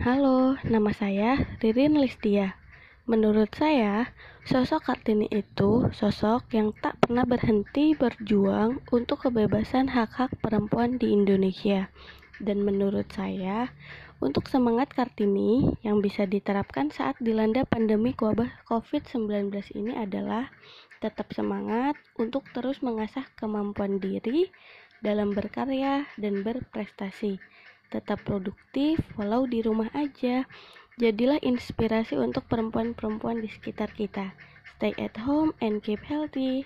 Halo, nama saya Ririn Listia. Menurut saya, sosok Kartini itu sosok yang tak pernah berhenti berjuang untuk kebebasan hak-hak perempuan di Indonesia. Dan menurut saya, untuk semangat Kartini yang bisa diterapkan saat dilanda pandemi wabah COVID-19 ini adalah tetap semangat untuk terus mengasah kemampuan diri dalam berkarya dan berprestasi. Tetap produktif walau di rumah aja. Jadilah inspirasi untuk perempuan-perempuan di sekitar kita. Stay at home and keep healthy.